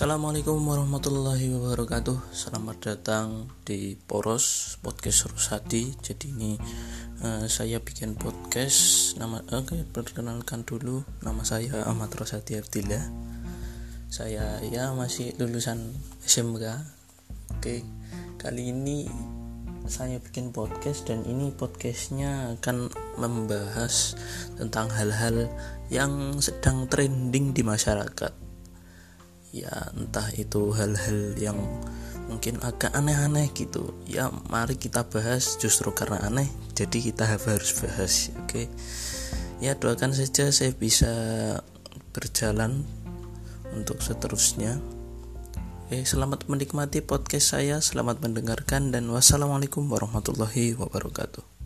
Assalamualaikum warahmatullahi wabarakatuh. Selamat datang di Poros Podcast Rosadi Jadi ini uh, saya bikin podcast. Nama Oke okay, perkenalkan dulu. Nama saya Ahmad Rosadi Abdillah. Saya ya masih lulusan SMK Oke kali ini saya bikin podcast dan ini podcastnya akan membahas tentang hal-hal yang sedang trending di masyarakat ya entah itu hal-hal yang mungkin agak aneh-aneh gitu. Ya mari kita bahas justru karena aneh jadi kita harus bahas oke? Okay? ya doakan saja saya bisa berjalan untuk seterusnya. Oke selamat menikmati podcast saya selamat mendengarkan dan wassalamualaikum warahmatullahi wabarakatuh